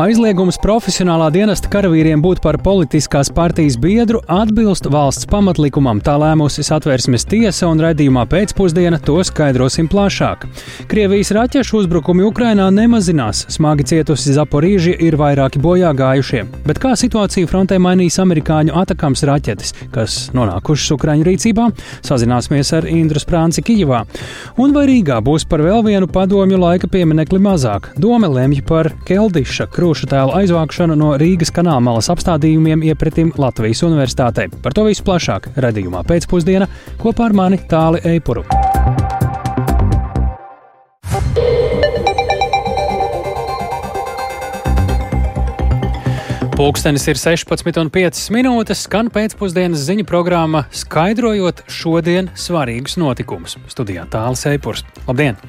Aizliegums profesionālā dienesta karavīriem būt par politiskās partijas biedru atbilst valsts pamatlikumam, tā lēmusi satversmes tiesa un redzījumā pēcpusdiena to skaidrosim plašāk. Krievijas raķešu uzbrukumi Ukrainā nemazinās, smagi cietusi Zaporīža ir vairāki bojā gājušie, bet kā situāciju frontē mainīs amerikāņu atakams raķetes, kas nonākušas Ukraiņu rīcībā, sazināsimies ar Indru Sprānci Kijivā. Un vai Rīgā būs par vēl vienu padomju laika pieminekli mazāk? Doma lemj par Keldiša krūzi krūšu tēlu aizvākšanu no Rīgas kanālmalas apstādījumiem iepretim Latvijas Universitātei. Par to visu plašāk redzējumā pēcpusdienā kopā ar mani Tāli Eipuru. Pūkstens ir 16,5 minūtes, skan pēcpusdienas ziņu programma, skaidrojot šodien svarīgus notikumus. Studijā tālāk Eipurs. Labdien!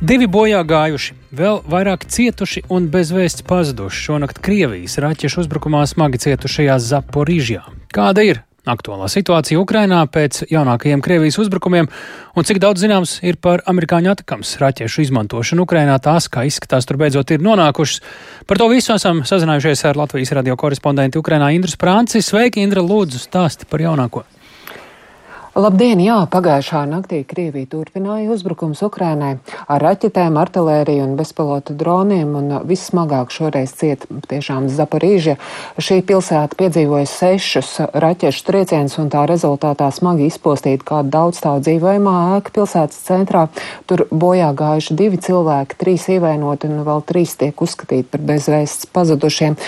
Divi bojā gājuši, vēl vairāk cietuši un bezvēsts pazuduši šonakt Krievijas raķešu uzbrukumā smagi cietušajā Zaporīžjā. Kāda ir aktuālā situācija Ukrainā pēc jaunākajiem Krievijas uzbrukumiem un cik daudz zināms ir par amerikāņu atakams raķešu izmantošanu Ukrainā tās, kā izskatās tur beidzot ir nonākušas. Par to visu esam sazinājušies ar Latvijas radio korespondentu Ukrainā Indru Sprānci. Sveiki, Indra, lūdzu stāsti par jaunāko! Labdien! Jā, pagājušā naktī Krievija turpināja uzbrukums Ukrainai ar raķetēm, artilēriju un bezpilotu droniem, un vissmagāk šoreiz cieta tiešām Zaporīža. Šī pilsēta piedzīvoja sešus raķešu triecienus, un tā rezultātā smagi izpostīta kāda daudzstāvu dzīvojamā ēka pilsētas centrā. Tur bojā gājuši divi cilvēki, trīs ievainoti, un vēl trīs tiek uzskatīti par bezvēsts pazudušiem.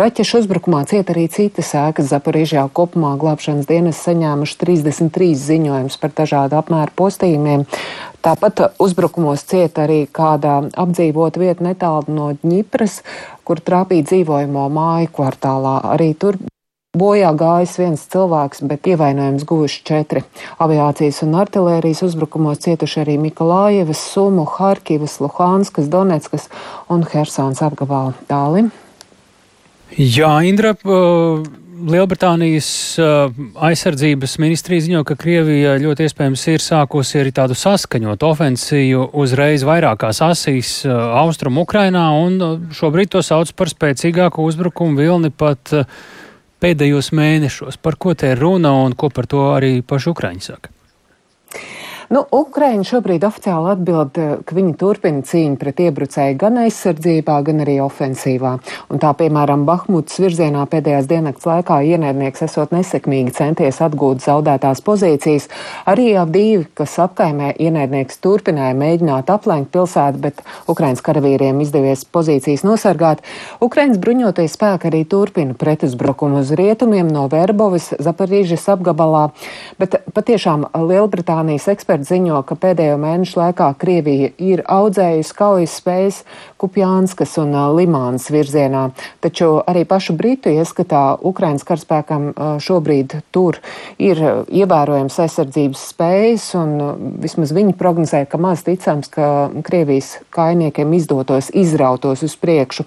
Raķešu uzbrukumā cieta arī citas ēkas Zaporīžā. Kopumā glābšanas dienas saņēmuši 30 trīs ziņojumus par dažādu apmēru postījumiem. Tāpat uzbrukumos cieta arī kāda apdzīvota vieta netālu no Ņipras, kur trāpīja dzīvojamo māju kvartālā. Arī tur Bojā gājis viens cilvēks, bet ievainojums guvuši četri. Aviācijas un artilērijas uzbrukumos cietuši arī Mikolājevas, Sumu, Harkivas, Luhānskas, Donetskas un Hersons apgabala tāli. Jā, Indra, Lielbritānijas uh, aizsardzības ministrija ziņo, ka Krievija ļoti iespējams ir sākusi arī tādu saskaņotu ofensīvu uzreiz vairākās asīs uh, austrumu Ukrainā, un uh, šobrīd to sauc par spēcīgāku uzbrukumu vilni pat uh, pēdējos mēnešos. Par ko te ir runa un ko par to arī paši Ukraiņi saka? Nu, Ukraiņa šobrīd oficiāli atbild, eh, ka viņi turpina cīņu pret iebrucēju gan aizsardzībā, gan arī ofensīvā. Un tā, piemēram, Bahmutas virzienā pēdējās diennakts laikā ienaidnieks esot nesekmīgi centies atgūt zaudētās pozīcijas. Arī Avdīvi, kas apkaimē ienaidnieks turpināja mēģināt aplenkt pilsētu, bet Ukraiņas karavīriem izdevies pozīcijas nosargāt. Ukraiņas bruņoties spēki arī turpina pretuzbrukumu uz rietumiem no Verbovas, Zaparīžas apgabalā, bet patiešām Lielbritānijas eksperti ziņo, ka pēdējo mēnešu laikā Krievija ir audzējusi kaujas spējas Kupjānskas un Limānas virzienā, taču arī pašu Britu ieskatā Ukrainas karaspēkam šobrīd tur ir ievērojams aizsardzības spējas, un vismaz viņi prognozē, ka maz ticams, ka Krievijas kainiekiem izdotos izrautos uz priekšu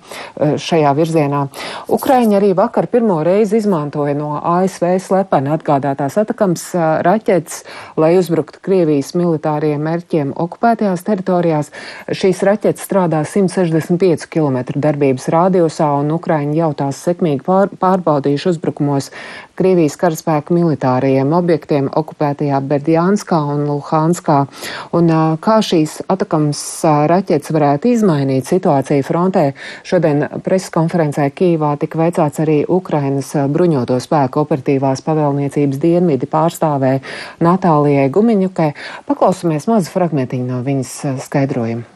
šajā virzienā. Ukraiņi arī vakar pirmo reizi izmantoja no ASV slepeni atgādātās atakams raķetes, lai uzbruktu Krievijas militāriem mērķiem okupētajās teritorijās. Šīs raķetes strādā 165 km darbības radiusā, un Ukraiņi jau tās sekmīgi pār, pārbaudījuši uzbrukumos Krievijas karaspēka militārajiem objektiem okupētajā Berdjānskā un Luhanskā. Un kā šīs atakams raķetes varētu izmainīt situāciju frontē, šodien preses konferencē Kīvā tika veicāts arī Ukrainas bruņoto spēku operatīvās pavēlniecības dienvidi pārstāvē Natālijai Gumiņukai. Paklausāmies mazu fragmentiņu no viņas skaidrojuma.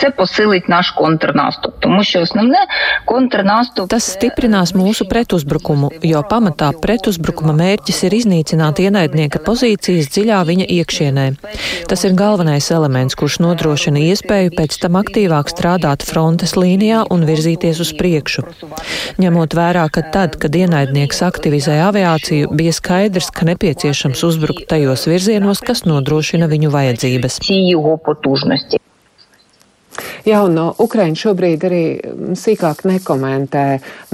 Це посилить наш контрнаступ, тому що основне контрнаступ. Tas stiprinās mūsu pretuzbrukumu, jo pamatā pretuzbrukuma mērķis ir iznīcināt ienaidnieka pozīcijas dziļā viņa iekšienē. Tas ir galvenais elements, kurš nodrošina iespēju pēc tam aktīvāk strādāt frontes līnijā un virzīties uz priekšu. Ņemot vērā, ka tad, kad ienaidnieks aktivizē aviāciju, bija skaidrs, ka nepieciešams uzbrukt tajos virzienos, kas nodrošina viņu vajadzības. Jā, un no Ukraiņa šobrīd arī sīkāk nekomentē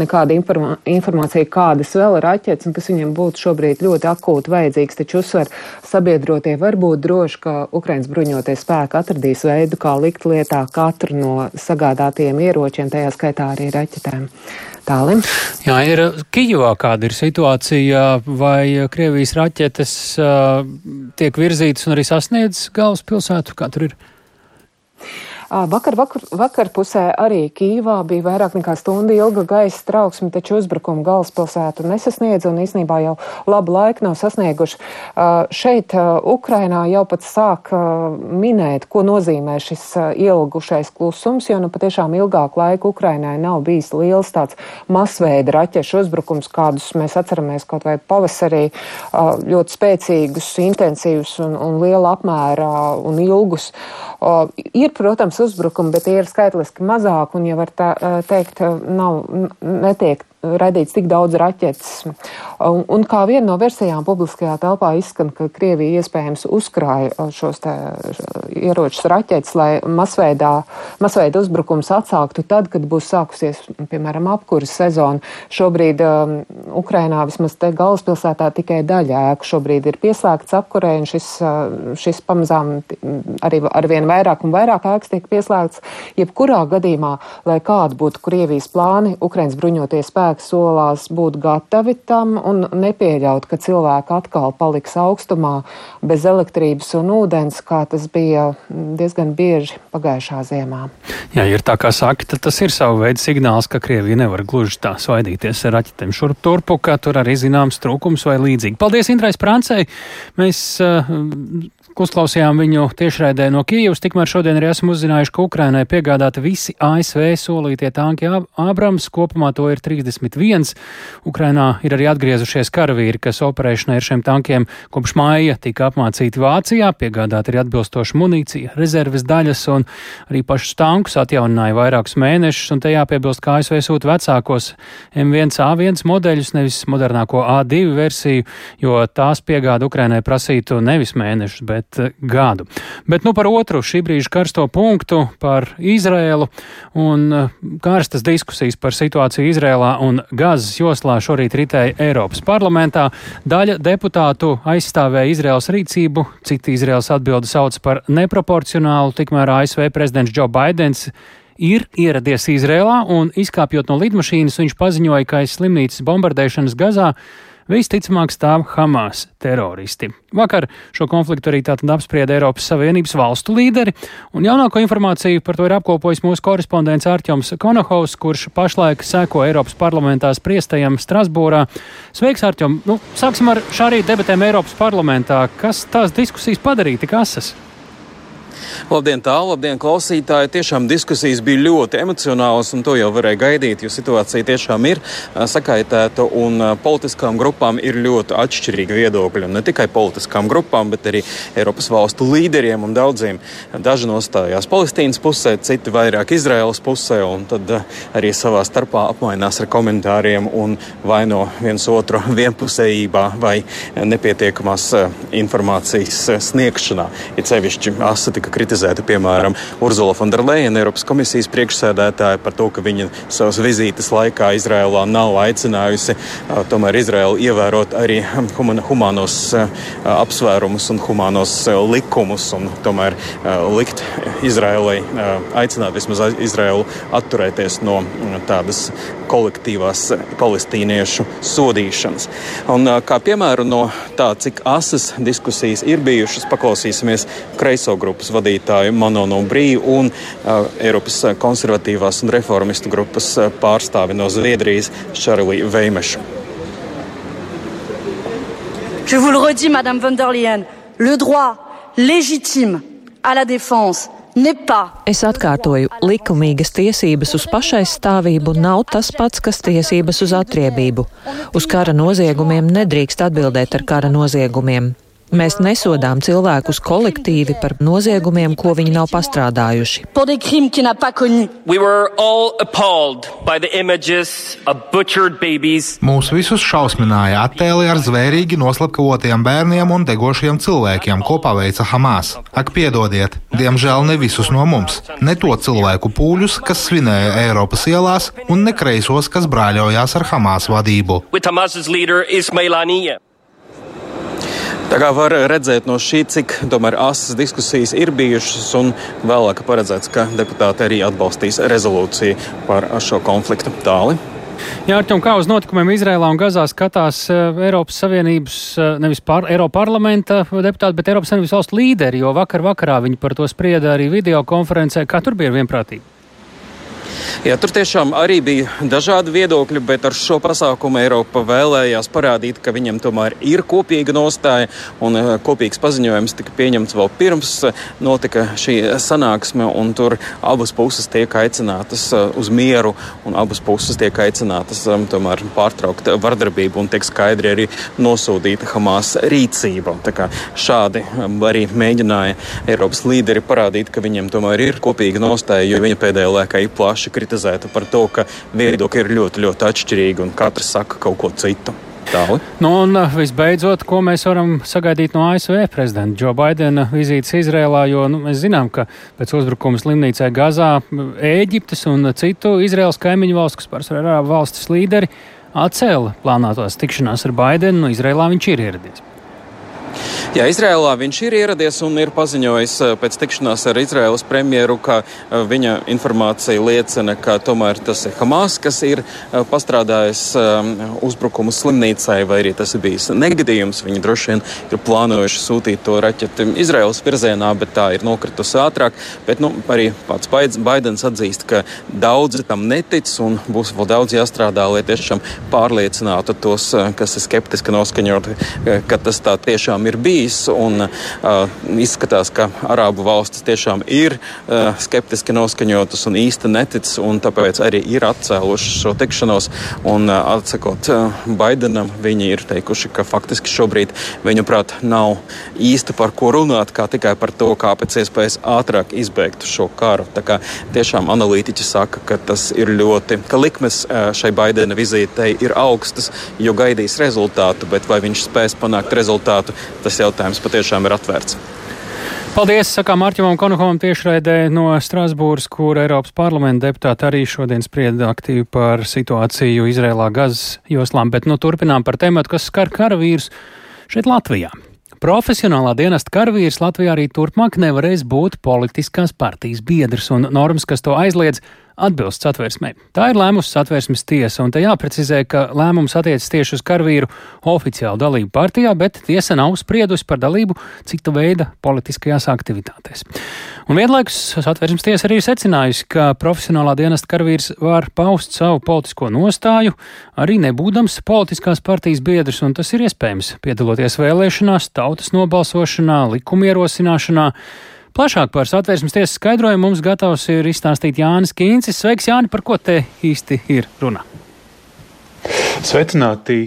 nekādu informā informāciju, kādas vēl ir raķetes un kas viņiem būtu šobrīd ļoti akūti vajadzīgs. Taču uzsver sabiedrotie var būt droši, ka Ukraiņas bruņotie spēki atradīs veidu, kā likt lietā katru no sagādātajiem ieročiem, tajā skaitā arī raķetēm. Tālim. Jā, ir Kijivā kāda ir situācija, vai Krievijas raķetes uh, tiek virzītas un arī sasniedz galvaspilsētu, kā tur ir? Vakar, vakar, vakar pusē arī Kīvā bija vairāk nekā stunda ilga gaisa trauksme, taču uzbrukumu galvaspilsētu nesasniedz un īsnībā jau labu laiku nav sasnieguši. Šeit Ukrainā jau pat sāk minēt, ko nozīmē šis ilgušais klusums, jo nu patiešām ilgāku laiku Ukrainai nav bijis liels tāds masveida raķešu uzbrukums, kādus mēs atceramies kaut vai pavasarī, ļoti spēcīgus, intensīvus un, un liela apmērā un ilgus. Ir, protams, uzbrukumi, bet tie ir skaitliski mazāk, un, ja var tā teikt, nav, netiek radīts tik daudz raķetes. Un, un kā viena no versijām publiskajā telpā izskan, ka Krievija iespējams uzkrāja šos te ieročus raķetes, lai masveidā, masveida uzbrukums atsāktu tad, kad būs sākusies, piemēram, apkuras sezona. Šobrīd um, Ukrainā vismaz te galvaspilsētā tikai daļa ēku šobrīd ir pieslēgts apkurē, un šis, šis pamazām arī arvien vairāk un vairāk ēkas tiek pieslēgts. Jebkurā gadījumā, lai kāda būtu Krievijas plāni, Ukrainas bruņoties spēki, cilvēki solās būt gatavi tam un nepieļaut, ka cilvēki atkal paliks augstumā bez elektrības un ūdens, kā tas bija diezgan bieži pagājušā ziemā. Jā, ir tā kā saka, tad tas ir savu veidu signāls, ka Krievija nevar gluži tā svaidīties ar raķetēm šurp turpu, ka tur arī zināms trūkums vai līdzīgi. Paldies Indrais Prancei! Mēs uh, Uzklausījām viņu tiešraidē no Kijavas, tikmēr šodien arī esam uzzinājuši, ka Ukrainai piegādāti visi ASV solītie tanki Abrams, kopumā to ir 31. Ukrainā ir arī atgriezušies karavīri, kas operēšanai ar šiem tankiem kopš māja tika apmācīti Vācijā, piegādāti arī atbilstoša munīcija, rezerves daļas un arī pašus tankus atjaunināja vairākus mēnešus, un te jāpiebilst, ka ASV sūta vecākos M1A1 modeļus, nevis modernāko A2 versiju, jo tās piegāda Ukrainai prasītu nevis mēnešus, bet bet eh, gadu. Bet nu par otru šī brīža karsto punktu par Izrēlu un eh, karstas diskusijas par situāciju Izrēlā un Gazas joslā šorīt ritēja Eiropas parlamentā. Daļa deputātu aizstāvēja Izrēlas rīcību, citi Izrēlas atbildi sauc par neproporcionālu, tikmēr ASV prezidents Joe Baidens ir ieradies Izrēlā un izkāpjot no lidmašīnas, viņš paziņoja, ka aiz slimnīcas bombardēšanas Gazā visticamāk stāv Hamas teroristi. Vakar šo konfliktu arī tātad apsprieda Eiropas Savienības valstu līderi, un jaunāko informāciju par to ir apkopojis mūsu korespondents Ārķoms Konohaus, kurš pašlaik sēko Eiropas parlamentā spriestajam Strasbūrā. Sveiks, Ārķom! Nu, sāksim ar šā rīta debatēm Eiropas parlamentā. Kas tās diskusijas padarīja tik asas? Labdien, tālu, labdien, klausītāji! Tiešām diskusijas bija ļoti emocionālas, un to jau varēja gaidīt, jo situācija tiešām ir sakaitēta, un politiskām grupām ir ļoti atšķirīgi viedokļi. Un ne tikai politiskām grupām, bet arī Eiropas valstu līderiem un daudziem. Daži nostājās Palestīnas pusē, citi vairāk Izraēlas pusē, un tad arī savā starpā apmainās ar komentāriem un vaino viens otru vienpusējībā vai nepietiekamās informācijas sniegšanā. Ir sevišķi asa tika kritizēta, piemēram, Urzula Fonderleina, Eiropas komisijas priekšsēdētāja, par to, ka viņa savas vizītes laikā Izrēlā nav aicinājusi tomēr Izrēlu ievērot arī humānos apsvērumus un humānos likumus, un tomēr likt Izrēlai, aicināt vismaz Izrēlu atturēties no tādas kolektīvās palestīniešu sodīšanas. Un, kā piemēru no tā, cik asas diskusijas ir bijušas, paklausīsimies kreiso grupas vadītāju vadītāju Manonu Brīju un uh, Eiropas konservatīvās un reformistu grupas pārstāvi no Zviedrijas Šarliju Veimešu. Je vous le redis, Madame von der Leyen, le droit légitime à la défense Es atkārtoju, likumīgas tiesības uz pašaizstāvību nav tas pats, kas tiesības uz atriebību. Uz kara noziegumiem nedrīkst atbildēt ar kara noziegumiem. Mēs nesodām cilvēkus kolektīvi par noziegumiem, ko viņi nav pastrādājuši. Mūs visus šausmināja attēli ar zvērīgi noslapkavotiem bērniem un degošiem cilvēkiem, ko paveica Hamas. Ak, piedodiet, diemžēl ne visus no mums. Ne to cilvēku pūļus, kas svinēja Eiropas ielās, un ne kreisos, kas brāļojās ar Hamas vadību. Tā kā var redzēt no šī, cik tomēr asas diskusijas ir bijušas, un vēlāk paredzēts, ka deputāti arī atbalstīs rezolūciju par šo konfliktu tāli. Jā, Arčom, kā uz notikumiem Izrēlā un Gazā skatās uh, Eiropas Savienības, uh, nevis par, Eiropa parlamenta deputāti, bet Eiropas Savienības valstu līderi, jo vakar vakarā viņi par to sprieda arī video konferencē. Kā tur bija vienprātība? Jā, tur tiešām arī bija dažādi viedokļi, bet ar šo pasākumu Eiropa vēlējās parādīt, ka viņam tomēr ir kopīga nostāja un eh, kopīgs paziņojums tika pieņemts vēl pirms eh, notika šī sanāksme, un tur abas puses tiek aicinātas eh, uz mieru, un abas puses tiek aicinātas tomēr pārtraukt vardarbību un tiek skaidri arī nosūtīta Hamas rīcība. Tā kā šādi arī mēģināja Eiropas līderi parādīt, ka viņiem tomēr ir kopīga nostāja, jo viņa pēdējā laikā ir plaši kritizēta kritizēta par to, ka viedokļi ir ļoti, ļoti atšķirīgi un katrs saka kaut ko citu. Tāli. Nu, un uh, visbeidzot, ko mēs varam sagaidīt no ASV prezidenta Džo Baidena vizītes Izrēlā, jo nu, mēs zinām, ka pēc uzbrukuma slimnīcai Gazā Ēģiptes un citu Izraels kaimiņu valsts, kas pārsvarā valstis līderi, atcēla plānotās tikšanās ar Baidenu. Nu, Izrēlā viņš ir ieradies. Jā, Izrēlā viņš ir ieradies un ir paziņojis eh, pēc tikšanās ar Izraēlas premjeru, ka eh, viņa informācija liecina, ka tomēr tas ir Hamas, kas ir eh, pastrādājis uzbrukumu slimnīcai, vai arī tas ir bijis negadījums. Viņi droši vien ir plānojuši sūtīt to raķeti Izraēlas virzienā, bet tā ir nokritusi ātrāk. Bet nu, arī pats Baidens atzīst, ka daudzi tam netic un būs vēl daudz jāstrādā, lai tiešām pārliecinātu tos, kas ir skeptiski noskaņoti, ka tas tā tiešām ir bijis bijis. Un, uh, izskatās, ka Arābu valstis tiešām ir uh, skeptiski noskaņotas un īsti netic, un tāpēc arī ir atcēluši šo tikšanos. Un, uh, atsakot uh, Baidenam, viņi ir teikuši, ka faktiski šobrīd viņuprāt nav īsti par ko runāt, kā tikai par to, kā pēc iespējas ātrāk izbeigt šo karu. Tā kā tiešām analītiķi saka, ka tas ir ļoti, ka likmes uh, šai Baidena vizītei ir augstas, jo gaidīs rezultātu, bet vai viņš spēs panākt rezultātu, tas jau jautājums patiešām ir atvērts. Paldies, sakām Arķimam Konokovam tiešraidē no Strasbūras, kur Eiropas parlamenta deputāti arī šodien sprieda aktīvi par situāciju Izrēlā gazas joslām, bet nu turpinām par tēmatu, kas skar karavīrus šeit Latvijā. Profesionālā dienesta karavīrs Latvijā arī turpmāk nevarēs būt politiskās partijas biedrs, un normas, kas to aizliedz, atbilst satversmē. Tā ir lēmusi satversmes tiesa, un te jāprecizē, ka lēmums attiecas tieši uz karavīru oficiālu dalību partijā, bet tiesa nav spriedusi par dalību cita veida politiskajās aktivitātēs. Un vienlaikus satversmes tiesa arī ir secinājusi, ka profesionālā dienesta karavīrs var paust savu politisko nostāju, arī nebūdams politiskās partijas biedrs, un tas ir iespējams piedaloties vēlēšanās, tautas nobalsošanā, likuma ierosināšanā Plašāk par satversmes tiesas skaidrojumu mums gatavs ir izstāstīt Jānis Kīncis. Sveiks, Jāni, par ko te īsti ir runa? Sveicināti!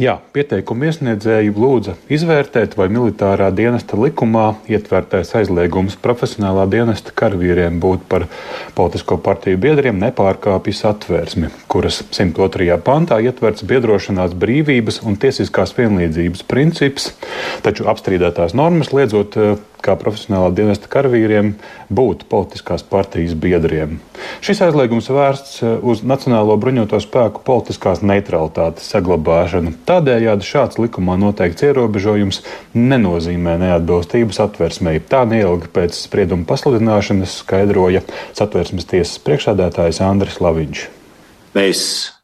Jā, pieteikumu iesniedzēji lūdza izvērtēt, vai militārā dienesta likumā ietvertais aizliegums profesionālā dienesta karavīriem būt par politisko partiju biedriem nepārkāpjas atvērsmi, kuras 102. pantā ietverts biedrošanās brīvības un tiesiskās vienlīdzības princips, taču apstrīdētās normas liedzot kā profesionālā dienesta karavīriem būt politiskās partijas biedriem. Šis aizliegums vērsts eh, uz Nacionālo bruņoto spēku politiskās neutralitātes saglabāšanu. Tādējādi šāds likumā noteikts ierobežojums nenozīmē neatbilstības atversmei. Tā neilgi pēc sprieduma pasludināšanas skaidroja satversmes tiesas priekšsādātājs Andris Laviņš. Mēs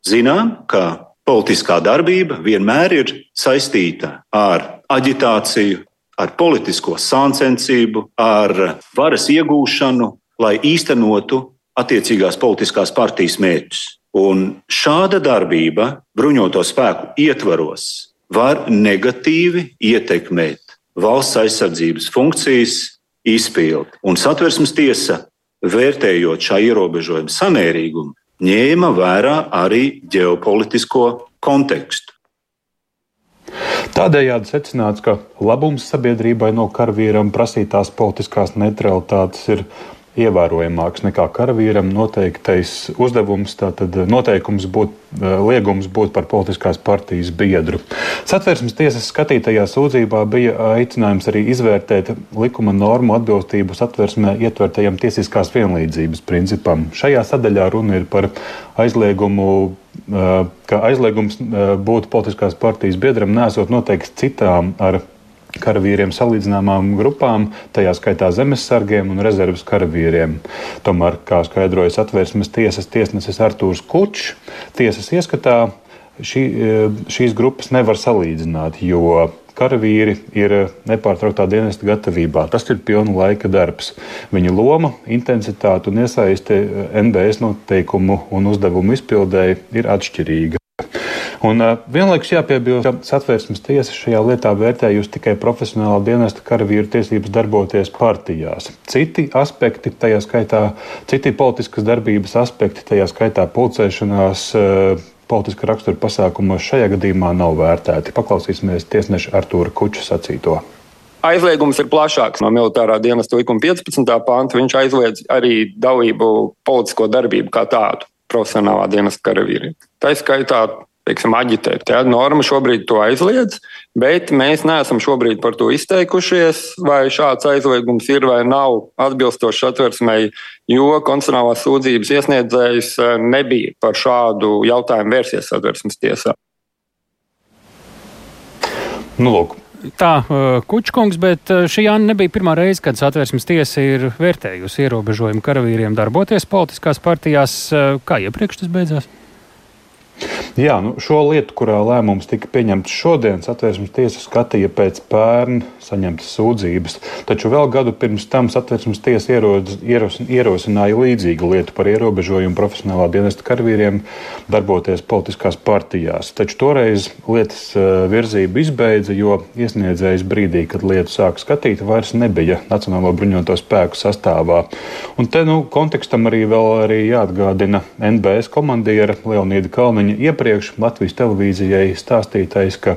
zinām, ka politiskā darbība vienmēr ir saistīta ar aģitāciju, ar politisko sāncensību, ar varas iegūšanu, lai īstenotu attiecīgās politiskās partijas mērķus. Un šāda darbība bruņoto spēku ietvaros var negatīvi ietekmēt valsts aizsardzības funkcijas izpildi. Un satversmes tiesa, vērtējot šā ierobežojuma samērīgumu, ņēma vērā arī ģeopolitisko kontekstu. Tādējādi secināts, ka labums sabiedrībai no karavīram prasītās politiskās neutralitātes ir ievērojamāks nekā karavīram noteiktais uzdevums, tātad noteikums būt, eh, liegums būt par politiskās partijas biedru. Satversmes tiesas skatītajā sūdzībā bija aicinājums arī izvērtēt likuma normu atbilstību satversmē ietvertajam tiesiskās vienlīdzības principam. Šajā sadaļā runa ir par aizliegumu eh, ka aizliegums eh, būt politiskās partijas biedram nesot noteikts citām ar karavīriem salīdzināmām grupām, tajā skaitā zemesargiem un rezerves karavīriem. Tomēr, kā skaidrojas atvērsmes tiesas tiesnesis Artūrs Kučs, tiesas ieskatā šī, e, šīs grupas nevar salīdzināt, jo karavīri ir nepārtrauktā dienesta gatavībā. Tas ir pilna laika darbs. Viņa loma, intensitāte un iesaiste NBS noteikumu un uzdevumu izpildēji ir atšķirīga. Un uh, vienlaikus jāpiebilst, ka satvērsmes tiesa šajā lietā vērtējusi tikai profesionālā dienesta karavīru tiesības darboties partijās. Citi aspekti, tajā skaitā citi politiskas darbības aspekti, tajā skaitā pulcēšanās. Uh, Politiska rakstura pasākumos šajā gadījumā nav vērtēti. Paklausīsimies tiesneša Artūra Kuča sacīto. Aizliegums ir plašāks no militārā dienesta likuma 15. panta. Viņš aizliedz arī dalību politisko darbību kā tādu profesionālā dienesta karavīriem. Tā skaitā teiksim, aģitēt. Tā norma šobrīd to aizliedz, bet mēs neesam šobrīd par to izteikušies, vai šāds aizliegums ir vai nav atbilstošs atversmei, jo konstitucionālās sūdzības iesniedzējs eh, nebija par šādu jautājumu vērsies atversmes tiesā. Nu, lūk, Tā, uh, Kučkungs, bet uh, šī Jāna nebija pirmā reize, kad satversmes tiesa ir vērtējusi ierobežojumu karavīriem darboties politiskās partijās. Kā iepriekš tas beidzās? Jā, nu, šo lietu, kurā lēmums tika pieņemts šodien, satversmes tiesa skatīja pēc pērn saņemtas sūdzības, taču vēl gadu pirms tam satversmes tiesa ierodas, ieros, ierosināja līdzīgu lietu par ierobežojumu profesionālā dienesta karavīriem darboties politiskās partijās. Taču toreiz lietas eh, virzība izbeidza, jo iesniedzējs brīdī, kad lietu sāka skatīt, vairs nebija Nacionālo bruņoto spēku sastāvā. Un te nu, kontekstam arī arī jāatgādina NBS komandiera Leonīda Kalniņa iepriekš iepriekš Latvijas televīzijai stāstītais, ka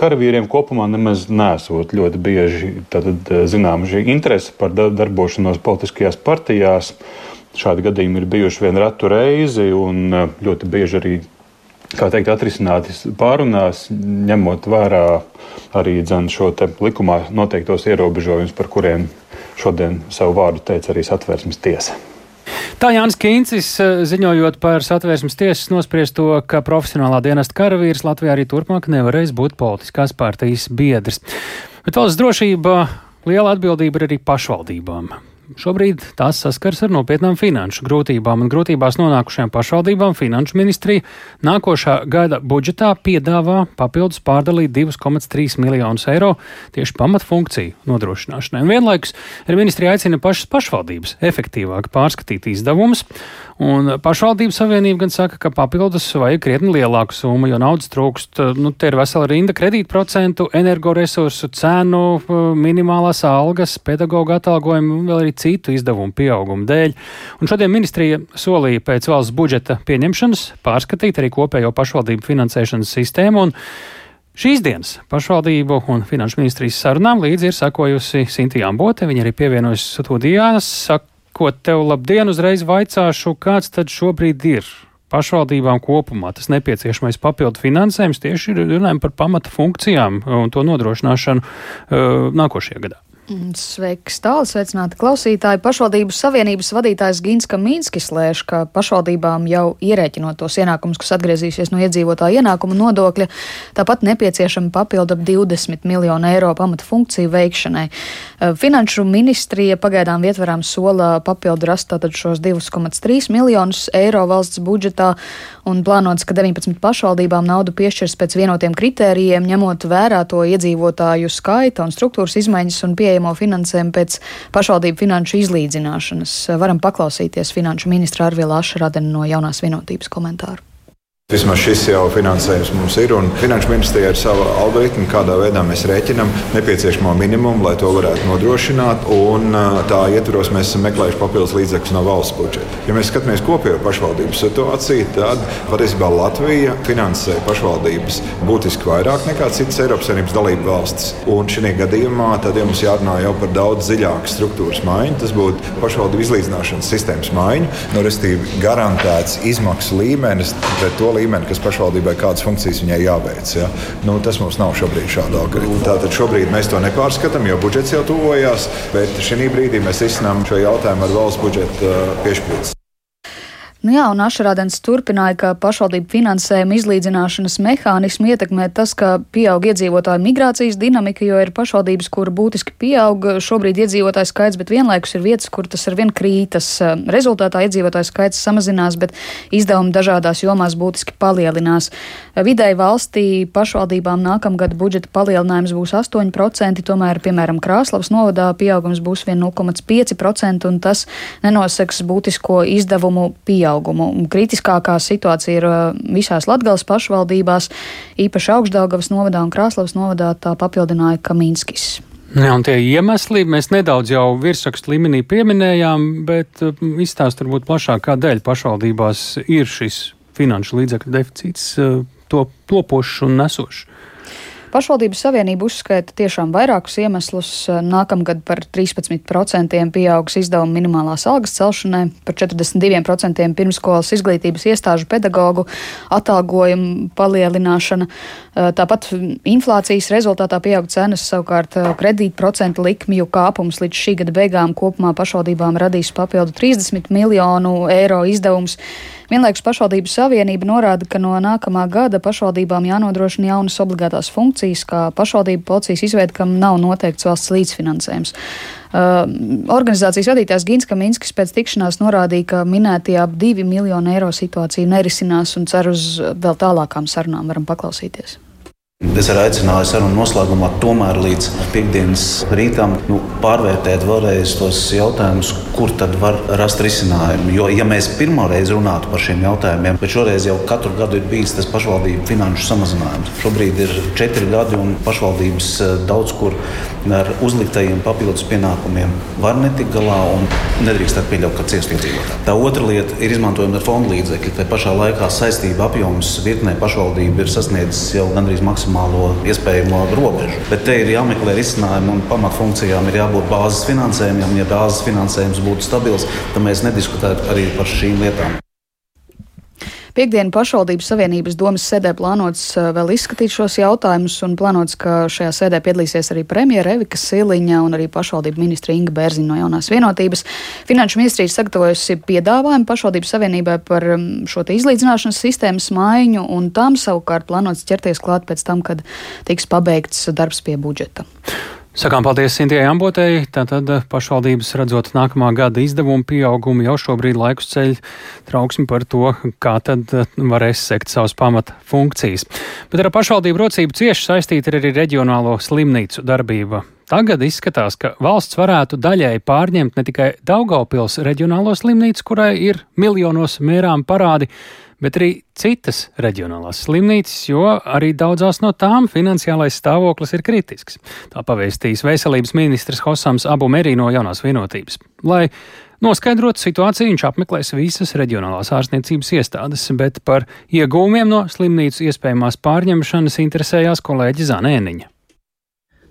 karavīriem kopumā nemaz nesot ļoti bieži eh, zinām šī interese par darbošanos politiskajās partijās. Šādi gadījumi ir bijuši vien ratu reizi un eh, ļoti bieži arī kā teikt, atrisināti pārunās, ņemot vērā arī dzen, šo likumā noteiktos ierobežojumus, par kuriem šodien savu vārdu teica arī satversmes tiesa. Tā Jānis Kīncis eh, ziņojot par satvērsmes tiesas nospriesto, ka profesionālā dienesta karavīrs Latvijā arī turpmāk nevarēs būt politiskās partijas biedrs. Bet valsts drošība liela atbildība ir arī pašvaldībām. Šobrīd tās saskars ar nopietnām finanšu grūtībām, un grūtībās nonākušajām pašvaldībām Finanšu ministrija nākošā gada budžetā piedāvā papildus pārdalīt 2,3 miljonus eiro tieši pamatfunkciju nodrošināšanai. Un vienlaikus ar ministriju aicina pašas pašvaldības efektīvāk pārskatīt izdevumus, un pašvaldību savienība gan saka, ka papildus vajag krietni lielāku summu, jo naudas trūkst. Nu, te ir vesela rinda kredītprocentu, energoresursu cenu, minimālās algas, pedagoģa atalgojumu un vēl arī citu izdevumu pieauguma dēļ. Un šodien ministrija solīja pēc valsts budžeta pieņemšanas pārskatīt arī kopējo pašvaldību finansēšanas sistēmu. Šīs dienas pašvaldību un finanšu ministrijas sarunām līdzi ir sakojusi Sintīna Bote. Viņa arī pievienojas studijās. Sakot tev labdien, uzreiz vaicāšu, kāds tad šobrīd ir pašvaldībām kopumā tas nepieciešamais papildu finansējums tieši runājam par pamata funkcijām un to nodrošināšanu uh, nākošajā gadā. Mm, sveiks, tālāk, sveicināti klausītāji. Pašvaldības savienības vadītājs Gins Kamīnskis lēš, ka pašvaldībām jau ierēķinot tos ienākumus, kas atgriezīsies no iedzīvotāja ienākuma nodokļa, tāpat nepieciešama papildu ap 20 miljonu eiro pamata funkciju veikšanai. Eh, Finanšu ministrija pagaidām ietverām sola papildu rast tātad šos 2,3 miljonus eiro valsts budžetā un plānots, ka 19 pašvaldībām naudu piešķirs pēc vienotiem kritērijiem, ņemot vērā to iedzīvotāju skaita un struktūras izmaiņas un pieeja pieejamo finansējumu pēc pašvaldību finanšu izlīdzināšanas. Varam paklausīties finanšu ministra Arvila Ašradena no jaunās vienotības komentāru. Vismaz šis jau finansējums mums ir, un Finanšu ministrija ir sava algoritma, kādā veidā mēs rēķinām nepieciešamo minimumu, lai to varētu nodrošināt. Un tā ietvaros mēs esam meklējuši papildus līdzekļus no valsts budžeta. Ja mēs skatāmies kopējo pašvaldību situāciju, tad patiesībā Latvija finansē pašvaldības būtiski vairāk nekā citas Eiropas Savienības dalību valstis. Un šī gadījumā tad ja mums jārunā jau par daudz dziļāku struktūras maiņu. Tas būtu pašvaldību izlīdzināšanas sistēmas maiņa, no respektīvi garantēts izmaksu līmenis līmeni kas pašvaldībai kādas funkcijas viņai jāveic. Ja? Nu, tas mums nav šobrīd šāda algoritma. Tātad šobrīd mēs to nepārskatām, jo budžets jau tuvojās, bet šī brīdī mēs risinām šo jautājumu ar valsts budžeta uh, piešķirtību. Nu jā, un Ašarādens turpināja, ka pašvaldību finansējuma izlīdzināšanas mehānismu ietekmē tas, ka pieaug iedzīvotāju migrācijas dinamika, jo ir pašvaldības, kur būtiski pieaug šobrīd iedzīvotāju skaits, bet vienlaikus ir vietas, kur tas ar vien krītas. Rezultātā iedzīvotāju skaits samazinās, bet izdevumi dažādās jomās būtiski palielinās. Vidēji valstī pašvaldībām nākamgad budžeta palielinājums būs 8%, tomēr, piemēram, Krāslavas novadā pieaugums būs 1,5%, un tas nenoseks būtisko izdevumu pieaugumu pieaugumu. Kritiskākā situācija ir uh, visās Latgales pašvaldībās, īpaši Augstdaugavas novadā un Krāslavas novadā tā papildināja Kaminskis. Jā, un tie iemesli mēs nedaudz jau virsrakstu līmenī pieminējām, bet uh, izstāst varbūt plašāk, kādēļ pašvaldībās ir šis finanšu līdzekļu deficīts uh, to topošs un nesošs. Pašvaldības savienība uzskaita tiešām vairākus iemeslus. Nākamgad par 13% pieaugs izdevumi minimālās algas celšanai, par 42% pirmskolas izglītības iestāžu pedagoģu atalgojumu palielināšana. Tāpat inflācijas rezultātā pieaug cenas, savukārt kredītprocentu likmju kāpums līdz šī gada beigām kopumā pašvaldībām radīs papildu 30 miljonu eiro izdevums. Vienlaikus pašvaldību savienība norāda, ka no nākamā gada pašvaldībām jānodrošina jaunas obligātās funkcijas, kā pašvaldību policijas izveida, kam nav noteikts valsts līdzfinansējums. Uh, organizācijas vadītājs Gins Kaminskis pēc tikšanās norādīja, ka minētie ap 2 miljonu eiro situācija nerisinās un cer uz vēl tālākām sarunām. Varam paklausīties. Es arī aicināju sarunu noslēgumā, tomēr līdz piekdienas rītam nu, pārvērtēt vēlreiz tos jautājumus, kur tad var rast risinājumu. Jo, ja mēs pirmo reizi runātu par šiem jautājumiem, bet šoreiz jau katru gadu ir bijis tas pašvaldību finanšu samazinājums. Šobrīd ir četri gadi un pašvaldības eh, daudz kur ar uzliktajiem papildus pienākumiem var netikt galā un nedrīkst pieļaut, ka ciest iedzīvotāji. Tā otra lieta ir izmantojama fonda līdzekļi. Tā pašā laikā saistība apjoms virknē pašvaldību ir sasniedzis jau gandrīz maksimāli maksimālo iespējamo robežu. Bet te ir jāmeklē risinājumi un pamatfunkcijām ir jābūt bāzes finansējumam. Ja bāzes finansējums būtu stabils, tad mēs nediskutētu arī par šīm lietām. Piektdienu pašvaldības savienības domas sēdē plānots eh, vēl izskatīt šos jautājumus un plānots, ka šajā sēdē piedalīsies arī premjera Evika Siliņa un arī pašvaldību ministra Inga Bērziņa no jaunās vienotības. Finanšu ministrija sagatavojusi piedāvājumu pašvaldības savienībai par mm, šo izlīdzināšanas sistēmas maiņu un tam savukārt plānots ķerties klāt pēc tam, kad tiks pabeigts darbs pie budžeta. Sakām paldies Sintijai Ambotei. Tātad eh, pašvaldības redzot nākamā gada izdevumu pieaugumu jau šobrīd laikus ceļ trauksmi par to, kā tad eh, varēs sekt savas pamata funkcijas. Bet ar pašvaldību rocību cieši saistīta ir arī reģionālo slimnīcu darbība. Tagad izskatās, ka valsts varētu daļēji pārņemt ne tikai Daugaupils reģionālo slimnīcu, kurai ir miljonos mērām parādi, bet arī citas reģionālās slimnīcas, jo arī daudzās no tām finansiālais stāvoklis ir kritisks. Tā pavēstīs veselības ministrs Hosams Abu Merī no jaunās vienotības. Lai Noskaidrot situāciju, viņš apmeklēs visas reģionālās ārstniecības iestādes, bet par iegūmiem no slimnīcu iespējamās pārņemšanas interesējās kolēģi Zanēniņa.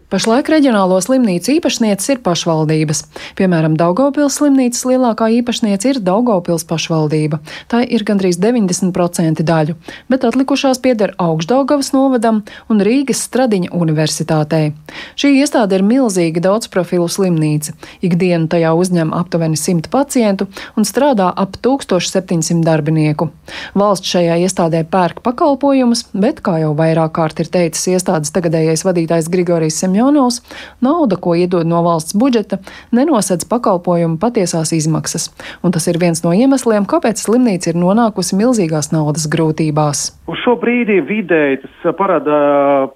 Pašlaik reģionālo slimnīcu īpašnieces ir pašvaldības. Piemēram, Daugopils slimnīcas lielākā īpašniece ir Daugopils pašvaldība. Tā ir gandrīz 90% daļu, bet atlikušās pieder Augstdaugavas novadam un Rīgas Stradiņa universitātei. Šī iestāde ir milzīga daudzprofilu slimnīca. Ikdienu tajā uzņem aptuveni 100 pacientu un strādā ap 1700 darbinieku. Valsts šajā iestādē pērk pakalpojumus, bet, kā jau vairāk kārt ir teicis iestādes tagadējais vadītājs Grigorijs Semjons, miljonos, nauda, ko iedod no valsts budžeta, nenosedz pakalpojumu patiesās izmaksas. Un tas ir viens no iemesliem, kāpēc slimnīca ir nonākusi milzīgās naudas grūtībās. Uz šo brīdi vidēji tas parāda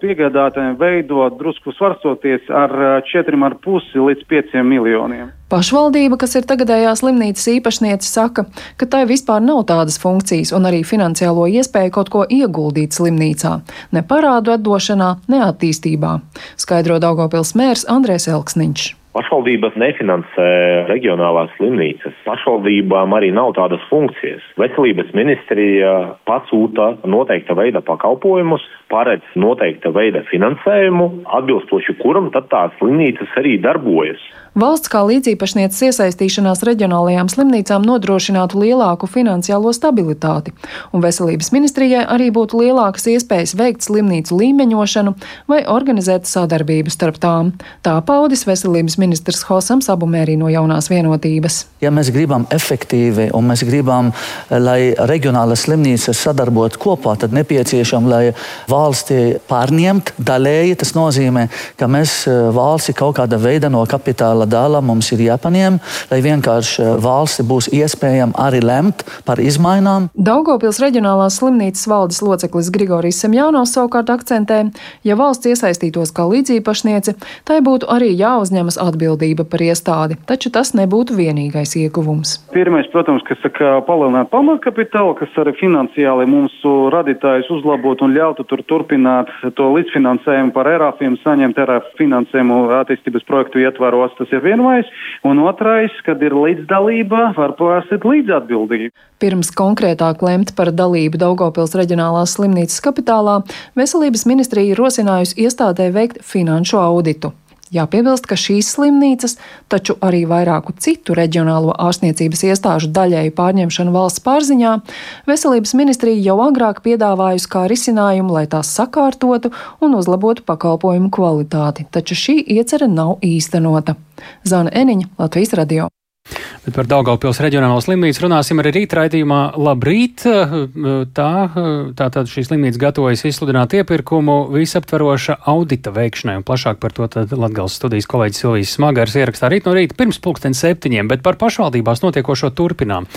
piegādātājiem veidot drusku svarstoties ar 4,5 līdz 5 miljoniem. Pašvaldība, kas ir tagadējā slimnīcas īpašniece, saka, ka tai vispār nav tādas funkcijas un arī finansiālo iespēju kaut ko ieguldīt slimnīcā, ne parādu atdošanā, ne attīstībā, skaidro Daugopils mērs Andrēs Elksniņš. Pašvaldības nefinansē reģionālās slimnīcas. Pašvaldībām arī nav tādas funkcijas. Veselības ministrija pasūta noteikta veida pakalpojumus, paredz noteikta veida finansējumu, atbilstoši kuram tad tās slimnīcas arī darbojas. Valsts kā līdzīpašnieces iesaistīšanās reģionālajām slimnīcām nodrošinātu lielāku finansiālo stabilitāti, un veselības ministrijai arī būtu lielākas iespējas veikt slimnīcu līmeņošanu vai organizēt sadarbību starp tām. Tā paudis veselības ministrs Hosams Abumērī no jaunās vienotības. Ja mēs gribam efektīvi un mēs gribam, lai reģionālas slimnīcas sadarbotu kopā, tad nepieciešams, lai valsti pārņemt daļēji. Tas nozīmē, ka mēs valsti kaut kāda veida no kapitāla liela dala mums ir jāpaņem, lai vienkārši eh, valsti būs iespējama arī lemt par izmaiņām. Daugopils reģionālās slimnīcas valdes loceklis Grigorijs Semjānovs savukārt akcentē, ja valsts iesaistītos kā līdzīpašniece, tai būtu arī jāuzņemas atbildība par iestādi, taču tas nebūtu vienīgais ieguvums. Pirmais, protams, kas saka, palielināt pamatkapitālu, kas arī finansiāli mums radītājus uzlabot un ļautu tur turpināt to līdzfinansējumu par erāfiem, saņemt erāfu finansējumu attīstības projektu ietvaros. Tas ir vienais, un otrais, kad ir līdzdalība, var pārsīt līdzatbildību. Pirms konkrētāk lemt par dalību Daugopils reģionālās slimnīcas kapitālā, veselības ministrija ir rosinājusi iestādē veikt finanšu auditu. Jāpiebilst, ka šīs slimnīcas, taču arī vairāku citu reģionālo ārstniecības iestāžu daļēju pārņemšanu valsts pārziņā, veselības ministrija jau agrāk piedāvājusi kā risinājumu, lai tās sakārtotu un uzlabotu pakalpojumu kvalitāti, taču šī iecerē nav īstenota. Zana Eniņa, Latvijas radio. Bet par Daugaupils reģionālo slimnīcu runāsim arī rīt raidījumā. Labrīt! Tā, tā tad šī slimnīca gatavojas izsludināt iepirkumu visaptvaroša audita veikšanai, un plašāk par to tad Latgals studijas kolēģis Silvijas Smagars ierakstā rīt no rīta pirms pulksten septiņiem, bet par pašvaldībās notiekošo turpinām.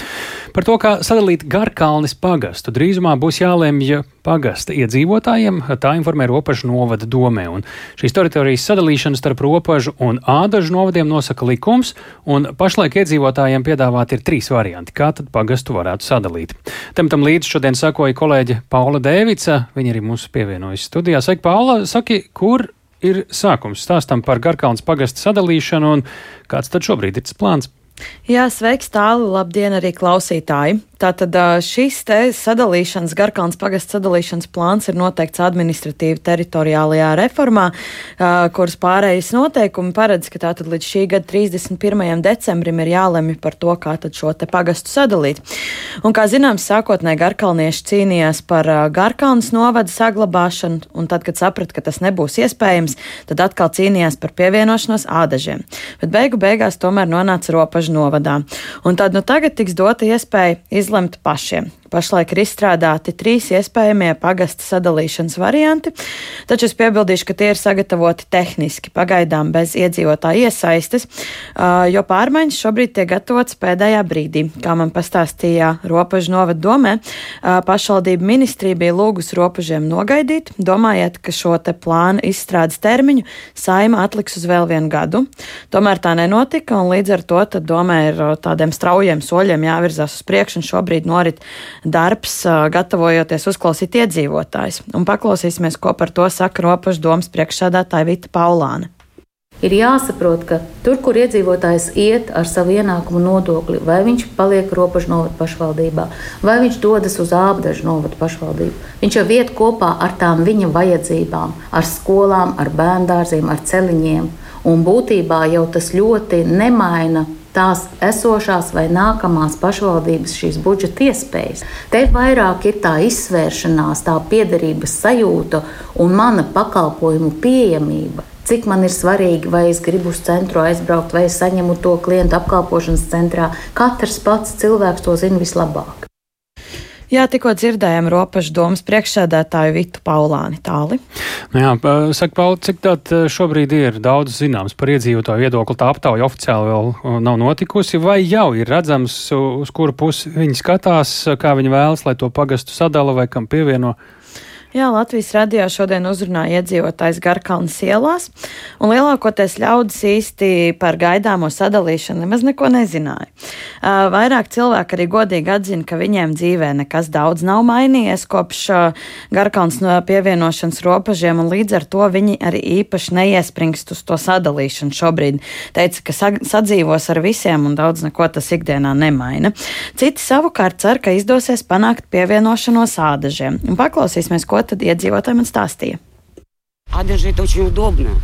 Par to, kā sadalīt Garkalnis pagastu, drīzumā būs jālemj pagasta iedzīvotājiem, tā informē Ropažu novada domē, un šīs teritorijas sadalīšana starp Ropažu un Ādažu novadiem nosaka likums, un pašlaik iedzīvotājiem piedāvāt ir trīs varianti, kā tad pagastu varētu sadalīt. Tematam līdz šodien sakoja kolēģe Paula Dēvica, viņa arī mums pievienojas studijā. Saka, Paula, saki, kur ir sākums stāstam par Garkalnas pagastu sadalīšanu un kāds tad šobrīd ir tas plāns? Jā, sveiks, tālu, labdien arī klausītāji! Tātad šis te sadalīšanas, Garkalns pagasts sadalīšanas plāns ir noteikts administratīvi teritoriālajā reformā, kuras pārējais noteikumi paredz, ka tātad līdz šī gada 31. decembrim ir jālemj par to, kā tad šo te pagastu sadalīt. Un, kā zināms, sākotnēji Garkalnieši cīnījās par Garkalnas novada saglabāšanu, un tad, kad saprata, ka tas nebūs iespējams, tad atkal cīnījās par pievienošanos ādažiem. Bet beigu beigās tomēr nonāca ropažu novadā. Un tad nu tagad tiks dota iespēja izlemt pašiem. Pašlaik ir izstrādāti trīs iespējamie pagasta sadalīšanas varianti, taču es piebildīšu, ka tie ir sagatavoti tehniski, pagaidām bez iedzīvotāja iesaistes, jo pārmaiņas šobrīd tiek gatavotas pēdējā brīdī. Kā man pastāstīja Ropažu novada domē, pašvaldība ministrija bija lūgus ropažiem nogaidīt, domājot, ka šo te plānu izstrādes termiņu saima atliks uz vēl vienu gadu. Tomēr tā nenotika, un līdz ar to domē ir tādiem straujiem soļiem jāvirzās uz priekšu, un šobrīd norit darbs, gatavojoties uzklausīt iedzīvotājus. Un paklausīsimies, ko par to saka Ropašu domas priekšsādātāja Vita Paulāne. Ir jāsaprot, ka tur, kur iedzīvotājs iet ar savu ienākumu nodokli, vai viņš paliek robežu novada pašvaldībā, vai viņš dodas uz ābdažu novada pašvaldību, viņš jau iet kopā ar tām viņa vajadzībām, ar skolām, ar bērndārziem, ar celiņiem. Un būtībā jau tas ļoti nemaina tās esošās vai nākamās pašvaldības šīs budžeta iespējas. Te vairāk ir tā izsvēršanās, tā piederības sajūta un mana pakalpojumu pieejamība. Cik man ir svarīgi, vai es gribu uz centru aizbraukt, vai es saņemu to klientu apkalpošanas centrā. Katrs pats cilvēks to zina vislabāk. Jā, tikko dzirdējām robežu domas priekšsēdētāju Vitu Paulāni tāli. Nu jā, saka, Pauli, cik tāda šobrīd ir daudz zināms par iedzīvotāju viedokli? Tā aptauja oficiāli vēl nav notikusi, vai jau ir redzams, uz kuru pusi viņi skatās, kā viņi vēlas, lai to pagastu sadala vai kam pievieno? Jā, Latvijas radio šodien uzrunāja iedzīvotājs Garkalnas ielās, un lielākoties ļaudis īsti par gaidāmo sadalīšanu nemaz neko nezināja. Vairāk cilvēki arī godīgi atzina, ka viņiem dzīvē nekas daudz nav mainījies kopš Garkalnas pievienošanas robežiem, un līdz ar to viņi arī īpaši neiespringst uz to sadalīšanu šobrīd. Teica, ka sadzīvos ar visiem, un daudz neko tas ikdienā nemaina. Citi savukārt cer, ka izdosies panākt pievienošanos ādažiem. Un paklausīsimies, ko tad iedzīvotāji man stāstīja. Ādaži ir очень удобно.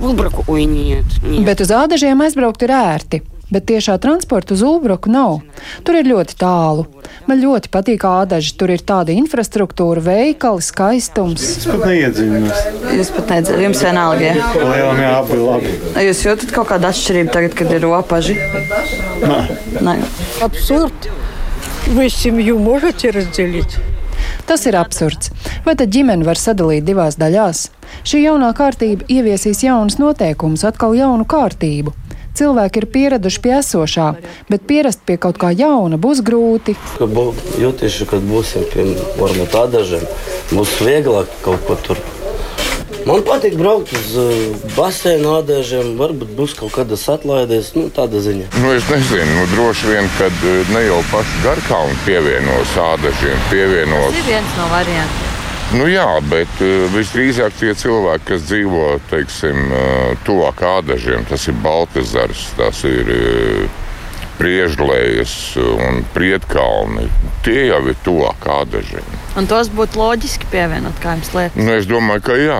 Улбраку, ой, нет, нет. Bet uz ādažiem aizbraukt ir ērti. Bet tiešā transporta uz Ulbruku nav. Tur ir ļoti tālu. Man ļoti patīk ādaži. Tur ir tāda infrastruktūra, veikali, skaistums. Es pat neiedziļinos. Jūs pat nedzirdat, jums vienalga. Lielam jā, abi labi. Jūs jūtat kaut kādu atšķirību tagad, kad ir ropaži? Nē. Nē. Абсурд. Вы семью можете разделить? Tas ir absurds. Vai tad ģimene var sadalīt divās daļās? Šī jaunā kārtība ieviesīs jaunus noteikumus, atkal jaunu kārtību. Cilvēki ir pieraduši pie esošā, bet pierast pie kaut kā jauna būs grūti. Jūtīšu, kad būsim pie varbūt tādažiem, būs vieglāk kaut ko tur. Man patīk braukt uz uh, basēnu ādēžiem, varbūt būs kaut kādas atlaides, nu, tāda ziņa. Nu, es nezinu, nu, droši vien, kad ne jau paši garkalni pievienos ādēžiem, pievienos. Tas ir viens no variantiem. Nu, jā, bet uh, visdrīzāk tie cilvēki, kas dzīvo teiksim, tuvāk ādažiem, tas ir Baltazars, tas ir Priežlējas un Prietkalni. Tie jau ir tuvāk ādažiem. Un tos būtu loģiski pievienot, kā jums liekas? Nu, es domāju, ka jā.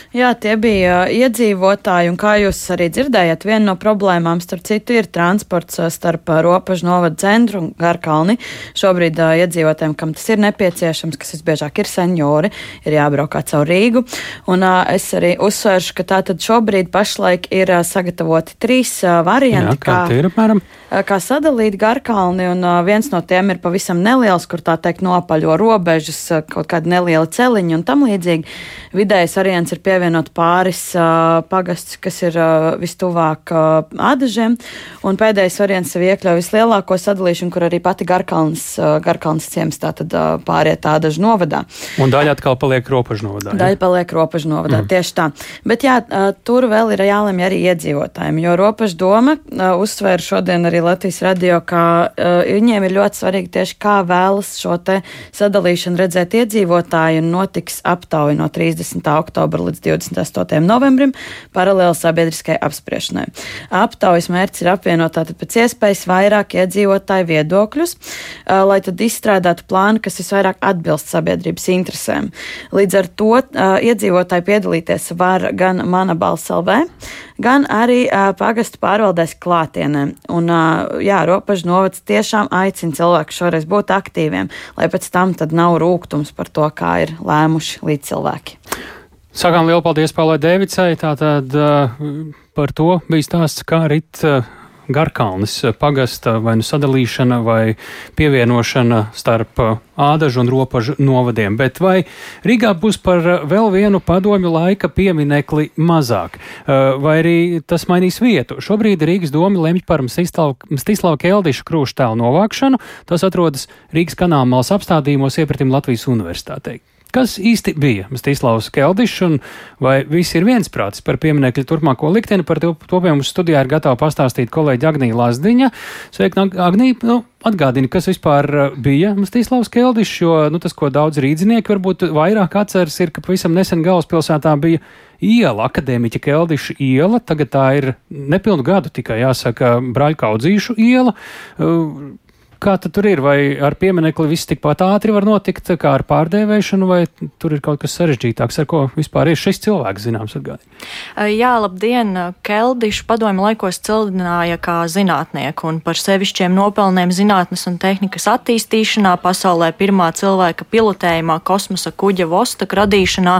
Jā, tie bija iedzīvotāji, un kā jūs arī dzirdējāt, viena no problēmām, starp citu, ir transports starp robežu novadu centru un Garkalni. Šobrīd uh, iedzīvotājiem, kam tas ir nepieciešams, kas visbiežāk ir seniori, ir jābraukā caur Rīgu. Un uh, es arī uzsvēršu, ka tātad šobrīd pašlaik ir uh, sagatavoti trīs uh, varianti. Jā, kā, kā ir, apmēram? Kā sadalīt Garkalni, un uh, viens no tiem ir pavisam neliels, kur tā teikt nopaļo robežas, uh, kaut kāda neliela celiņa un tam līdzīgi. Vidējais variants ir pievienot pāris uh, pagasts, kas ir uh, vistuvāk uh, ādažiem, un pēdējais variants sev iekļauj vislielāko sadalīšanu, kur arī pati Garkalnas, uh, Garkalnas ciems tātad uh, pāriet ādažu novadā. Un daļa atkal paliek robežu novadā. Daļa paliek robežu novadā, mm. tieši tā. Bet jā, uh, tur vēl ir jālemj arī iedzīvotājiem, jo robežu doma uh, uzsvēra šodien arī Latvijas radio, ka uh, viņiem ir ļoti svarīgi tieši kā vēlas šo te sadalīšanu redzēt iedzīvotāji, un notiks aptauja no 30. 30. oktobra līdz 28. novembrim paralēli sabiedriskai apspriešanai. Aptaujas mērķis ir apvienot tātad pēc iespējas vairāk iedzīvotāju viedokļus, lai tad izstrādātu plānu, kas visvairāk atbilst sabiedrības interesēm. Līdz ar to iedzīvotāji piedalīties var gan Mana balss LV, gan arī pagastu pārvaldēs klātienē. Un, jā, robežu novads tiešām aicina cilvēku šoreiz būt aktīviem, lai pēc tam tad nav rūkums par to, kā ir lēmuši līdz cilvēki. Sakām lielu paldies Paulai Dēvicai. Tātad uh, par to bija stāsts, kā rit. Uh, Garkalnis pagasta vai nu sadalīšana vai pievienošana starp ādažu un ropažu novadiem. Bet vai Rīgā būs par vēl vienu padomju laika pieminekli mazāk, vai arī tas mainīs vietu? Šobrīd Rīgas doma lemj par Mstislava Keldiša krūštēlu novākšanu. Tas atrodas Rīgas kanāla malas apstādījumos iepratim Latvijas universitātei. Kas īsti bija Mstīslavs Keldišs un vai visi ir viensprātis par pieminekļu turpmāko likteni? Par to, to pie mums studijā ir gatava pastāstīt kolēģi Agnija Lazdiņa. Sveika, Agnija! Nu, Atgādini, kas vispār uh, bija Mstīslavs Keldišs, jo nu, tas, ko daudz rīdzinieki varbūt vairāk atceras, ir, ka pavisam nesen galvaspilsētā bija iela, akadēmiķa Keldiša iela. Tagad tā ir nepilnu gadu tikai jāsaka Braļkaudzīšu iela. Kā tur ir? Vai ar pieminekli viss tikpat ātri var notikt, kā ar pārdēvēšanu, vai tur ir kaut kas sarežģītāks, ar ko vispār ir šis cilvēks zināms atgādājums? Jā, labdien! Keldišu padomju laikos cildināja kā zinātnieku un par sevišķiem nopelniem zinātnes un tehnikas attīstīšanā, pasaulē pirmā cilvēka pilotējumā kosmosa kuģa Vostok radīšanā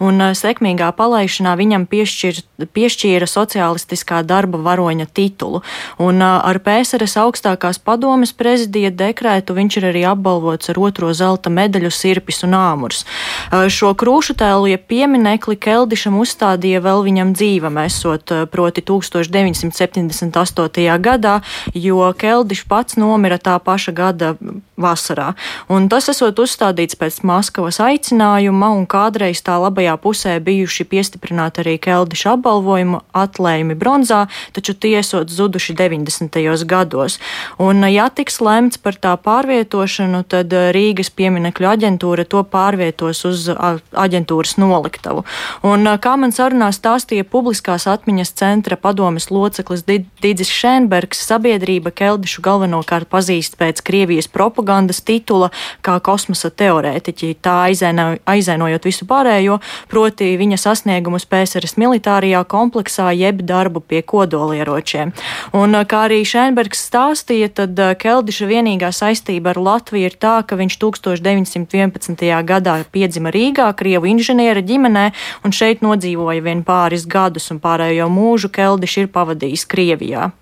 un sekmīgā palaišanā viņam piešķir, piešķīra sociālistiskā darba varoņa titulu. Un ar PSRS augstākās padomes prezidentu prezidija dekrētu viņš ir arī apbalvots ar otro zelta medaļu Sirpis un Āmurs. Šo krūšu tēlu, ja pieminekli Keldišam uzstādīja vēl viņam dzīvam esot, proti 1978. gadā, jo Keldišs pats nomira tā paša gada vasarā. Un tas esot uzstādīts pēc Maskavas aicinājuma, un kādreiz tā labajā pusē bijuši piestiprināti arī Keldiša apbalvojuma atlējumi bronzā, taču tie esot zuduši 90. gados. Un, ja tiks lemts par tā pārvietošanu, tad Rīgas pieminekļu aģentūra to pārvietos uz aģentūras noliktavu. Un, kā man sarunā stāstīja publiskās atmiņas centra padomes loceklis Didis Šenbergs, sabiedrība Keldišu galvenokārt pazīst pēc Krievijas propagandas titula kā kosmosa teorētiķi, tā aizēno, aizēnojot visu pārējo, proti viņa sasniegumus PSRS militārajā kompleksā jeb darbu pie kodolieročiem. Un, kā arī Šenbergs stāstīja, tad Keldiša vienīgā saistība ar Latviju ir tā, ka viņš 1911. gadā piedzima Rīgā, Krievu inženiera ģimenē, un šeit nodzīvoja vien pāris gadus, un pārējo mūžu Keldiš ir pavadījis Krievijā.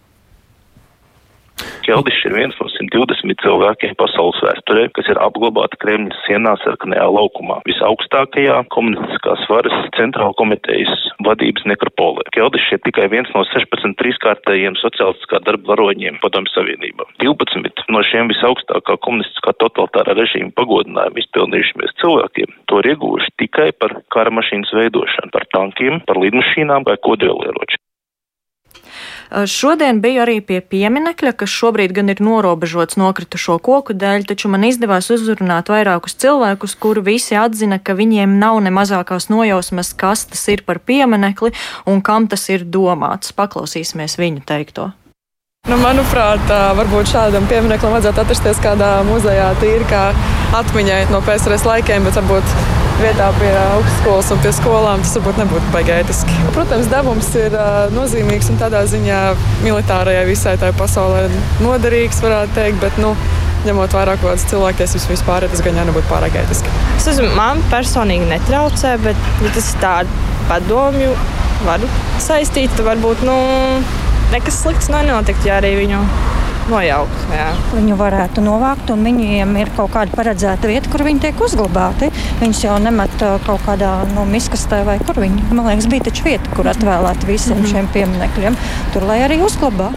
Keldišs ir viens no 120 cilvēkiem pasaules vēsturē, kas ir apglabāti Kremļa sienā sarkanajā laukumā, visaugstākajā komunistiskās varas centrāla komitejas vadības nekropolē. Keldišs ir tikai viens no 16 trīskārtējiem sociālistiskā darba varoņiem padomju savienībā. 12 no šiem visaugstākā komunistiskā totalitārā režīma pagodinājumu izpildījušamies cilvēkiem to ir ieguvuši tikai par kara mašīnas veidošanu, par tankiem, par lidmašīnām vai kodolieročiem. Šodien biju arī pie pieminekļa, kas šobrīd gan ir norobežots nokritušo koku dēļ, taču man izdevās uzrunāt vairākus cilvēkus, kuri visi atzina, ka viņiem nav ne mazākās nojausmas, kas tas ir par pieminekli un kam tas ir domāts. Paklausīsimies viņu teikto. Nu, manuprāt, varbūt šādam piemineklim vajadzētu atrasties kādā muzejā, tīri kā atmiņai no PSRS laikiem, bet varbūt vietā pie augstskolas un pie skolām tas varbūt nebūtu baigētiski. Protams, devums ir uh, nozīmīgs un tādā ziņā militārajai visai tai pasaulē noderīgs, varētu teikt, bet, nu, ņemot vērā kaut kādas cilvēktiesības vispār, tas gan nebūtu pārāk ētiski. Es esmu, man personīgi netraucē, bet, ja tas ir tāds padomju, varu saistīt, tad varbūt, nu, nekas slikts nenotikt, ja arī viņu nojaukt. Jā. Viņu varētu novākt, un viņiem ir kaut kāda paredzēta vieta, kur viņi tiek uzglabāti. Viņus jau nemet kaut kādā no miskastē vai kur viņi. Man liekas, bija taču vieta, kur atvēlēta visiem mm -hmm. šiem pieminekļiem. Tur lai arī uzglabā.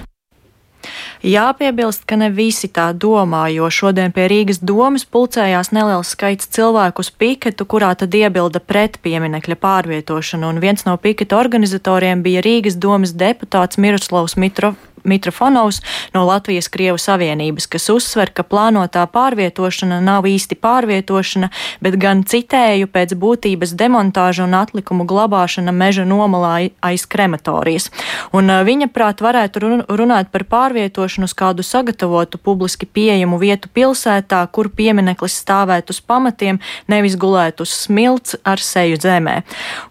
Jāpiebilst, ka ne visi tā domā, jo šodien pie Rīgas domas pulcējās neliels skaits cilvēku uz piketu, kurā tad iebilda pret pieminekļa pārvietošanu, un viens no piketa organizatoriem bija Rīgas domas deputāts Miroslavs Mitro, Mitrofanovs no Latvijas Krievu Savienības, kas uzsver, ka plānotā pārvietošana nav īsti pārvietošana, bet gan citēju pēc būtības demontāža un atlikumu glabāšana meža nomalā aiz krematorijas. Un viņa prāt varētu runāt par pārvietošanu uz kādu sagatavotu publiski pieejamu vietu pilsētā, kur piemineklis stāvētu uz pamatiem, nevis gulētu uz smilts ar seju zemē.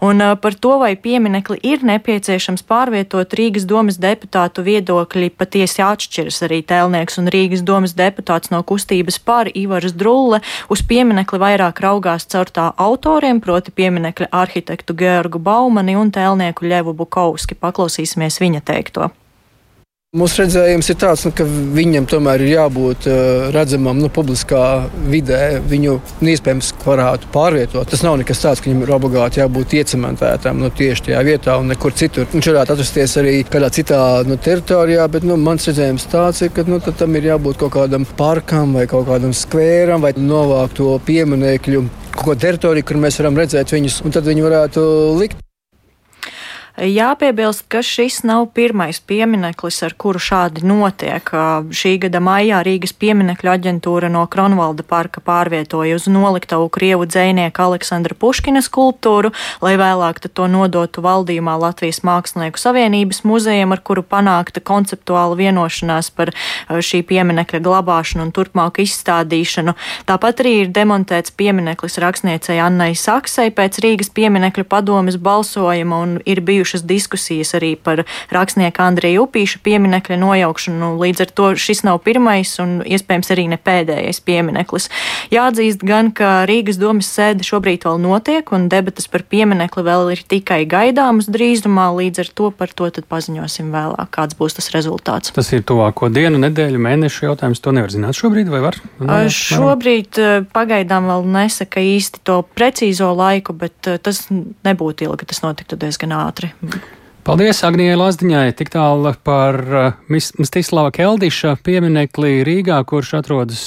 Un par to, vai pieminekli ir nepieciešams pārvietot Rīgas domas deputātu viedokli, viedokļi patiesi atšķiras. Arī Tēlnieks un Rīgas domas deputāts no kustības par Ivars Drulle uz pieminekli vairāk raugās caur tā autoriem, proti pieminekļa arhitektu Georgu Baumani un tēlnieku Ļevu Bukovski. Paklausīsimies viņa teikto. Mūsu redzējums ir tāds, nu, ka viņam tomēr ir jābūt uh, redzamam nu, publiskā vidē. Viņu iespējams varētu pārvietot. Tas nav nekas tāds, ka viņam ir obligāti jābūt iecementētam nu, tieši tajā vietā un nekur citur. Viņš varētu atrasties arī kādā citā nu, teritorijā, bet nu, mans redzējums tāds ir, ka nu, tam ir jābūt kaut kādam parkam vai kaut kādam skvēram vai novākt to pieminekļu. Kaut ko teritoriju, kur mēs varam redzēt viņus, un tad viņi varētu likt. Jāpiebilst, ka šis nav pirmais piemineklis, ar kuru šādi notiek. Šī gada maijā Rīgas pieminekļu aģentūra no Kronvalda parka pārvietoja uz noliktavu Krievu dzēnieka Aleksandra Puškina skulptūru, lai vēlāk to nodotu valdījumā Latvijas Mākslinieku savienības muzejam, ar kuru panākta konceptuāla vienošanās par šī pieminekļa glabāšanu un turpmāku izstādīšanu. Tāpat arī ir demontēts piemineklis rakstniecei Annai Saksai pēc Rīgas pieminekļu padomes balsojuma un ir bijusi bijušas diskusijas arī par rakstnieka Andrija Upīša pieminekļa nojaukšanu. Līdz ar to šis nav pirmais un iespējams arī ne pēdējais piemineklis. Jāatzīst gan, ka Rīgas domas sēde šobrīd vēl notiek un debatas par pieminekli vēl ir tikai gaidāmas drīzumā, līdz ar to par to paziņosim vēlāk, kāds būs tas rezultāts. Tas ir tuvāko dienu, nedēļu, mēnešu jautājums. To nevar zināt šobrīd, vai var? Vai šobrīd pagaidām vēl nesaka īsti to precīzo laiku, bet tas nebūtu ilgi, tas notiktu diezgan ātri. Paldies Agnijai Lazdiņai tik tālu par Mstislava Keldiša pieminekli Rīgā, kurš atrodas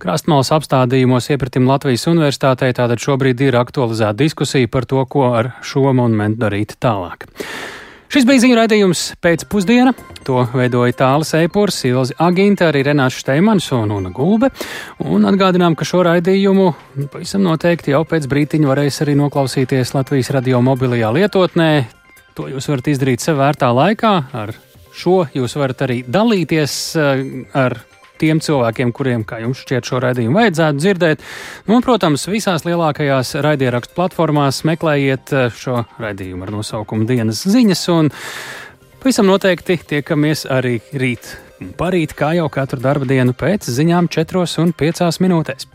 krastmalas apstādījumos iepratim Latvijas universitātei. Tātad šobrīd ir aktualizēta diskusija par to, ko ar šo monumentu darīt tālāk. Šis bija ziņu raidījums pēcpusdiena. To veidoja Tālis Eipors, Ilzi Agīnta, arī Renāša Steimans un Una Gulbe. Un atgādinām, ka šo raidījumu pavisam noteikti jau pēc brītiņa varēs arī noklausīties Latvijas radio mobilajā lietotnē. To jūs varat izdarīt sev vērtā laikā. Ar šo jūs varat arī dalīties eh, ar tiem cilvēkiem, kuriem, kā jums šķiet, šo raidījumu vajadzētu dzirdēt. Nu, un, protams, visās lielākajās raidierakstu platformās meklējiet eh, šo raidījumu ar nosaukumu Dienas ziņas. Pavisam noteikti tiekamies arī rīt. Parīt, kā jau katru darba dienu pēc ziņām, 4 un 5 minūtēs.